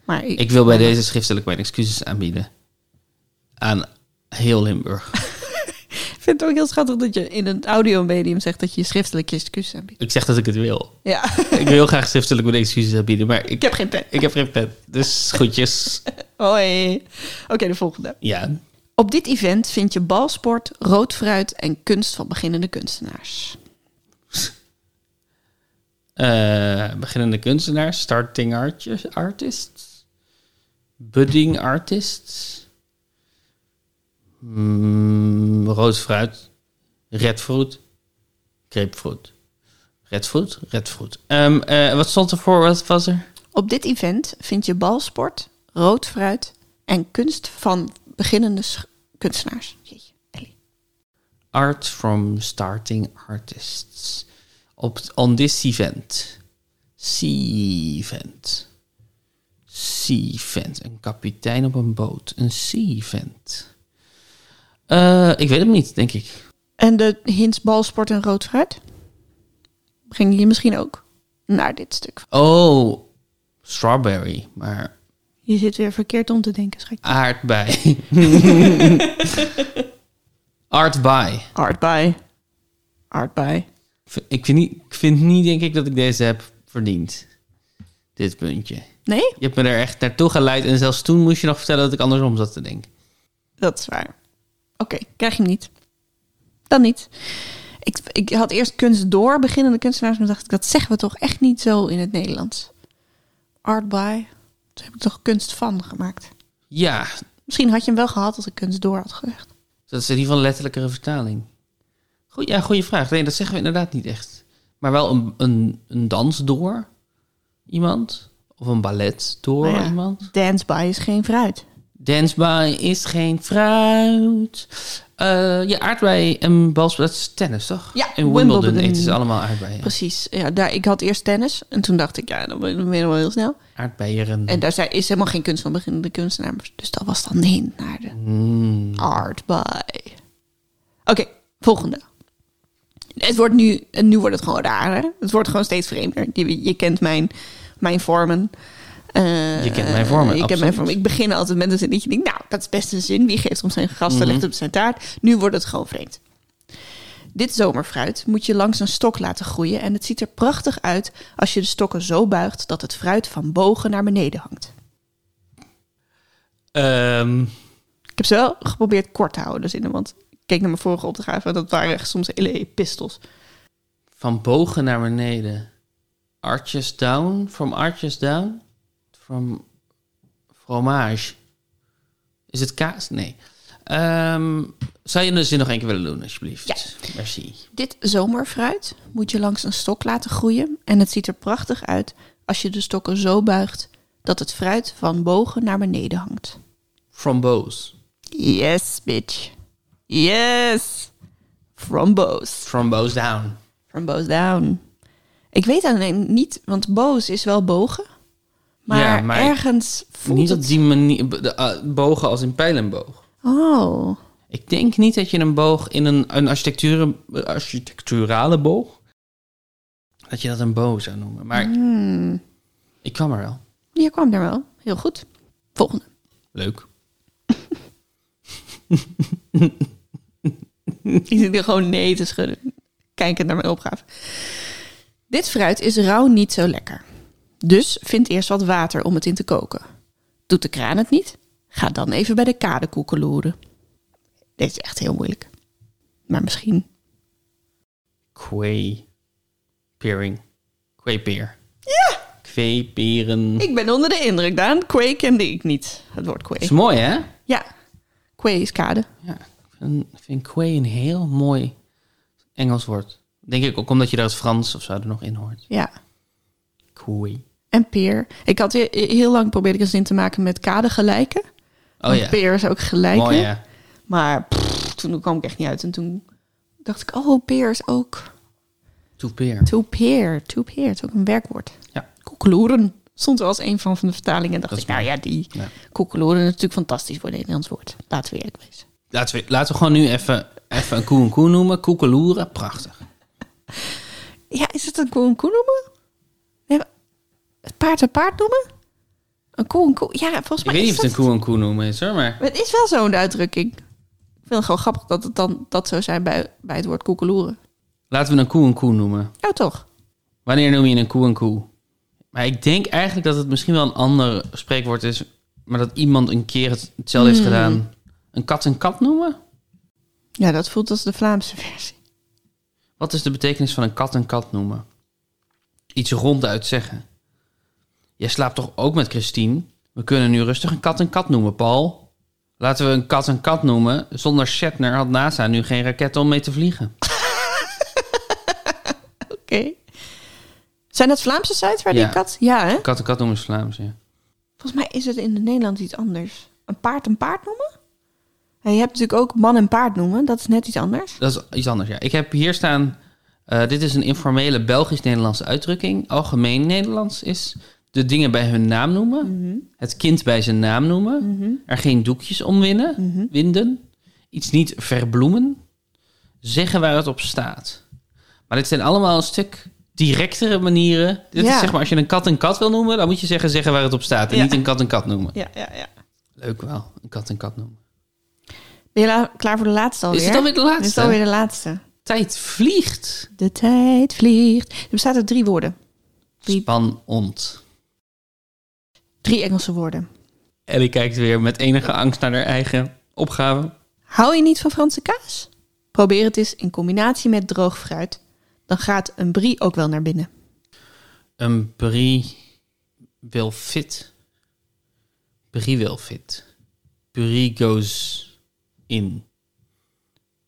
Maar ik, Ik wil bij deze schriftelijk mijn excuses aanbieden. Aan heel Limburg. Vind het ook heel schattig dat je in een audiomedium zegt dat je schriftelijk je excuses aanbiedt. Ik zeg dat ik het wil. Ja, Ik wil heel graag schriftelijk mijn excuses aanbieden, maar ik, ik heb geen pen. ik heb geen pen. Dus goedjes. Hoi. Oké, de volgende. Ja. Op dit event vind je balsport, rood fruit en kunst van beginnende kunstenaars. Eh, beginnende kunstenaars, starting artists, budding artists, mm, rood fruit, redfruit, grapefruit, redfruit, redfruit. Ehm, eh, wat stond er voor? Wat was er? Op dit event vind je balsport, rood fruit en kunst van beginnende kunstenaars. Jeetje, Ellie. Art from starting artists. Op, on this event. Sea event. Sea event. Een kapitein op een boot. Een sea Eh, ik weet het niet, denk ik. En de hints balsport en rood fruit? Ging je misschien ook naar dit stuk? Oh, strawberry. Maar Je zit weer verkeerd om te denken, schat. aardbei. Aardbei. Art by. Ik vind, niet, ik vind niet, denk ik, dat ik deze heb verdiend. Dit puntje. Nee? Je hebt me er echt naartoe geleid. En zelfs toen moest je nog vertellen dat ik andersom zat te denken. Dat is waar. Oké, krijg je hem niet. Dan niet. Ik, ik had eerst kunst door, beginnende kunstenaars, maar dacht ik, dat zeggen we toch echt niet zo in het Nederlands. Art by, toen heb ik toch kunst van gemaakt. Ja, Misschien had je hem wel gehad als ik kunst door had gezegd. dat is in ieder geval een letterlijkere vertaling. Goed, ja, goede vraag. Nee, dat zeggen we inderdaad niet echt. Maar wel een, een, een dans door iemand. Of een ballet door Nou ja, iemand. Dance by is geen fruit. Dance by is geen fruit. Eh ja, aardbei en balspel, dat is tennis, toch? Ja, In Wimbledon, Wimbledon. eten ze allemaal aardbeien. Precies. Ja, daar, ik had eerst tennis en toen dacht ik, ja, dan ben je wel heel snel. Aardbeieren. En daar zei, is helemaal geen kunst van beginnende kunstenaars. Dus dat was dan de hint naar de Mm. art by. Oké, volgende. Het wordt nu, en nu wordt het gewoon raar. Het wordt gewoon steeds vreemder. Je, je kent mijn, mijn vormen. Eh, Je kent mijn vormen, Ik, ken mijn vormen. ik begin altijd met een zin dat je denkt, nou, dat is best een zin. Wie geeft om zijn gasten, legt op zijn taart. Nu wordt het gewoon vreemd. Dit zomerfruit moet je langs een stok laten groeien. En het ziet er prachtig uit als je de stokken zo buigt dat het fruit van bogen naar beneden hangt. Ehm, Ik heb ze wel geprobeerd kort te houden, de zinnen. Want ik keek naar mijn vorige opdracht en dat waren echt soms hele epistels. van bogen naar beneden. Arches down. From arches down. From fromage. Is het kaas? Nee. Ehm, zou je zin nog één keer willen doen, alsjeblieft? Ja. Merci. Dit zomerfruit moet je langs een stok laten groeien. En het ziet er prachtig uit als je de stokken zo buigt dat het fruit van bogen naar beneden hangt. Framboos. Yes, bitch. Yes. Framboos. Framboos down. Framboos down. Ik weet alleen niet, want boos is wel bogen. Maar, Ja, maar ergens voelt niet het... op die manier. ah, bogen als in pijl en boog. Oh, Ik denk niet dat je een boog in een, een architectuur, architecturale boog. dat je dat een boog zou noemen. Maar hmm. ik kwam er wel. je kwam er wel. Heel goed. Volgende. Leuk. Ik zit hier gewoon nee te schudden. Kijkend naar mijn opgave. Dit fruit is rauw niet zo lekker. Dus vind eerst wat water om het in te koken. Doet de kraan het niet? Ga dan even bij de kade koekeloeren. Deze is echt heel moeilijk. Maar misschien. Kwee. Peering. Kweepeer. Ja! Kweeperen. Ik ben onder de indruk, Daan. Kwee kende ik niet. Het woord is kwee. mooi, hè? Ja. Kwee is kade. Ja. Ik vind, vind kwee een heel mooi Engels woord. Denk ik ook omdat je daar het Frans of zo er nog in hoort. Ja. Kwee. En peer. Ik had he- heel lang probeerde ik een zin te maken met kade gelijken. Oh ja. Peer is ook gelijk. Mooi, hè? ja. Maar pff, toen kwam ik echt niet uit. En toen dacht ik, oh, peer is ook... To peer. To peer, to peer. Het is ook een werkwoord. Ja. Koekeloeren. Stond er als een van van de vertalingen. dacht ik, nou ja, die Ja. koekeloeren is natuurlijk fantastisch voor het Nederlands woord. Laten we eerlijk wezen. Laten we, laten we gewoon nu even, even een koe en koe noemen. Koekeloeren. Prachtig. Ja, is het een koe een koe noemen? Het paard een paard noemen? Een koe een koe? Ja, volgens Ik mij weet niet is of het een koe en koe noemen is hoor, maar... Het is wel zo'n uitdrukking. Ik vind het gewoon grappig dat het dan dat zou zijn bij, bij het woord koekeloeren. Laten we een koe en koe noemen. Nou toch? Wanneer noem je een koe een koe? Maar ik denk eigenlijk dat het misschien wel een ander spreekwoord is, maar dat iemand een keer het- hetzelfde heeft Hmm. gedaan. Een kat een kat noemen? Ja, dat voelt als de Vlaamse versie. Wat is de betekenis van een kat een kat noemen? Iets ronduit zeggen. Jij slaapt toch ook met Christine? We kunnen nu rustig een kat een kat noemen, Paul. Laten we een kat een kat noemen. Zonder Shatner had NASA nu geen raket om mee te vliegen. Oké. Zijn dat Vlaamse sites waar Ja. die kat... Ja, hè? Kat een kat noemen is Vlaams, ja. Volgens mij is het in het Nederlands iets anders. Een paard een paard noemen? En je hebt natuurlijk ook man en paard noemen. Dat is net iets anders. Dat is iets anders, ja. Ik heb hier staan... eh, dit is een informele Belgisch-Nederlandse uitdrukking. Algemeen Nederlands is de dingen bij hun naam noemen. Het kind bij zijn naam noemen. Er geen doekjes om winnen, winden. Iets niet verbloemen. Zeggen waar het op staat. Maar dit zijn allemaal een stuk directere manieren. Dit Ja. is zeg maar, als je een kat een kat wil noemen... dan moet je zeggen, zeggen waar het op staat. En Ja. niet een kat een kat noemen. Ja, ja, ja. Leuk wel, een kat een kat noemen. Ben je la- klaar voor de laatste alweer? Is het alweer de laatste? Is alweer de laatste. Tijd vliegt. De tijd vliegt. Er bestaat uit drie woorden. Drie, Spanont. Drie Engelse woorden. Ellie kijkt weer met enige angst naar haar eigen opgave. Hou je niet van Franse kaas? Probeer het eens in combinatie met droog fruit. Dan gaat een brie ook wel naar binnen. Een brie wil fit. Brie wil fit. Brie goes in.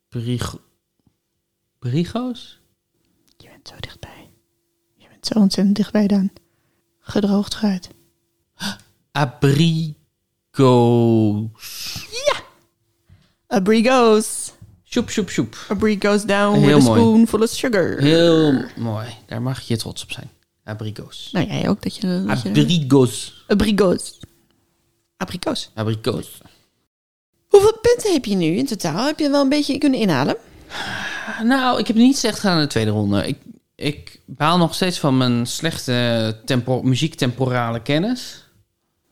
Brie... Brie goes? Je bent zo dichtbij. Je bent zo ontzettend dichtbij, Daan. Gedroogd fruit. Abrigo's. A brie goes. Sjoep, sjoep, sjoep. A brie goes down Heel with a spoonful of sugar. Heel mooi. Daar mag je trots op zijn. Abrigo's. Nou, jij ook dat je... Dat je Abrigo's. a brie goes. Abrikoos. Abrigo's. Hoeveel punten heb je nu in totaal? Heb je wel een beetje kunnen inhalen? Nou, ik heb niet slecht gedaan in de tweede ronde. Ik, ik baal nog steeds van mijn slechte tempo, muziektemporale kennis.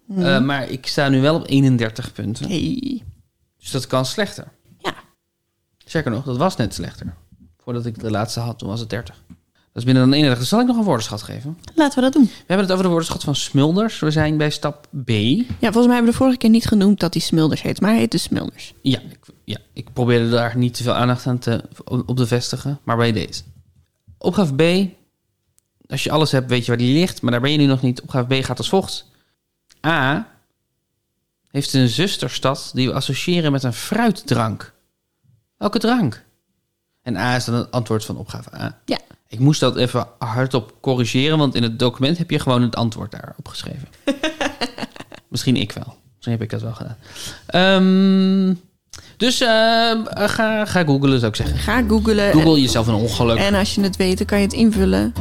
Eh, maar ik sta nu wel op 31 punten. Hey. Dus dat kan slechter. Ja. Zeker nog, dat was net slechter. Voordat ik de laatste had, toen was het 30. Dat is minder dan 31. Dus zal ik nog een woordenschat geven? Laten we dat doen. We hebben het over de woordenschat van Smulders. We zijn bij stap B. Ja, volgens mij hebben we de vorige keer niet genoemd dat hij Smulders heet. Maar hij heet dus Smulders. Ja, ik, ja, ik probeerde daar niet te veel aandacht aan te, op te vestigen, maar bij deze. Opgave B. Als je alles hebt, weet je waar die ligt, maar daar ben je nu nog niet. Opgave B gaat als volgt. A. Heeft een zusterstad die we associëren met een fruitdrank. Welke drank? En A is dan het antwoord van opgave A. Ja. Ik moest dat even hardop corrigeren, want in het document heb je gewoon het antwoord daarop geschreven. Misschien ik wel. Misschien heb ik dat wel gedaan. Ehm, dus eh, ga, ga googlen, zou ik zeggen. Ga googlen. Google jezelf een ongeluk. En, als je het weet, dan kan je het invullen.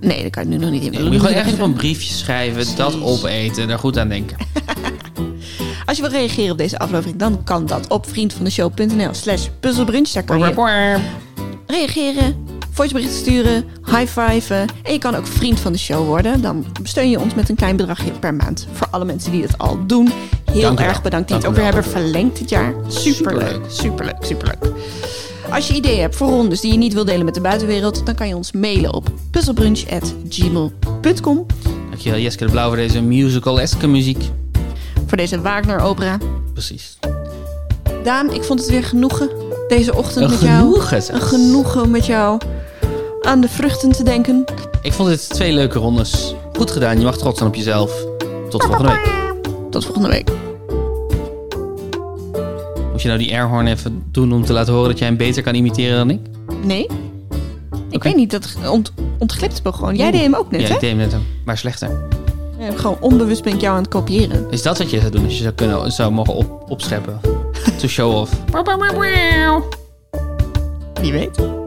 Nee, dat kan je nu nog niet Je invullen. moet gewoon moet je ergens op nog een briefje schrijven, dat opeten, daar goed aan denken. Als je wil reageren op deze aflevering, dan kan dat op vriendvandeshow.nl slash puzzelbrunch. Daar kan je reageren, voiceberichten sturen, high-fiven. En je kan ook vriend van de show worden. Dan steun je ons met een klein bedragje per maand. Voor alle mensen die het al doen. Heel Dank erg bedankt die het ook weer hebben verlengd dit jaar. Superleuk, superleuk, superleuk. Als je ideeën hebt voor rondes die je niet wil delen met de buitenwereld... dan kan je ons mailen op puzzelbrunch.gmail.com. Dankjewel Jeske de Blauw voor deze musical-eske muziek. Voor deze Wagner-opera. Precies. Daan, ik vond het weer genoegen deze ochtend Een met jou. genoegen zelfs. Een genoegen om met jou aan de vruchten te denken. Ik vond dit twee leuke rondes. Goed gedaan, je mag trots zijn op jezelf. Tot volgende week. Tot volgende week. Moet je nou die airhorn even doen om te laten horen dat jij hem beter kan imiteren dan ik? Nee? Ik weet niet, dat ont, ontglipt me gewoon. Jij deed hem ook net, ja, hè? ik deed hem net, maar slechter. Ja, gewoon onbewust ben ik jou aan het kopiëren. Is dat wat je zou doen als je zou, kunnen, zou mogen op, opscheppen? To show off. Wie weet.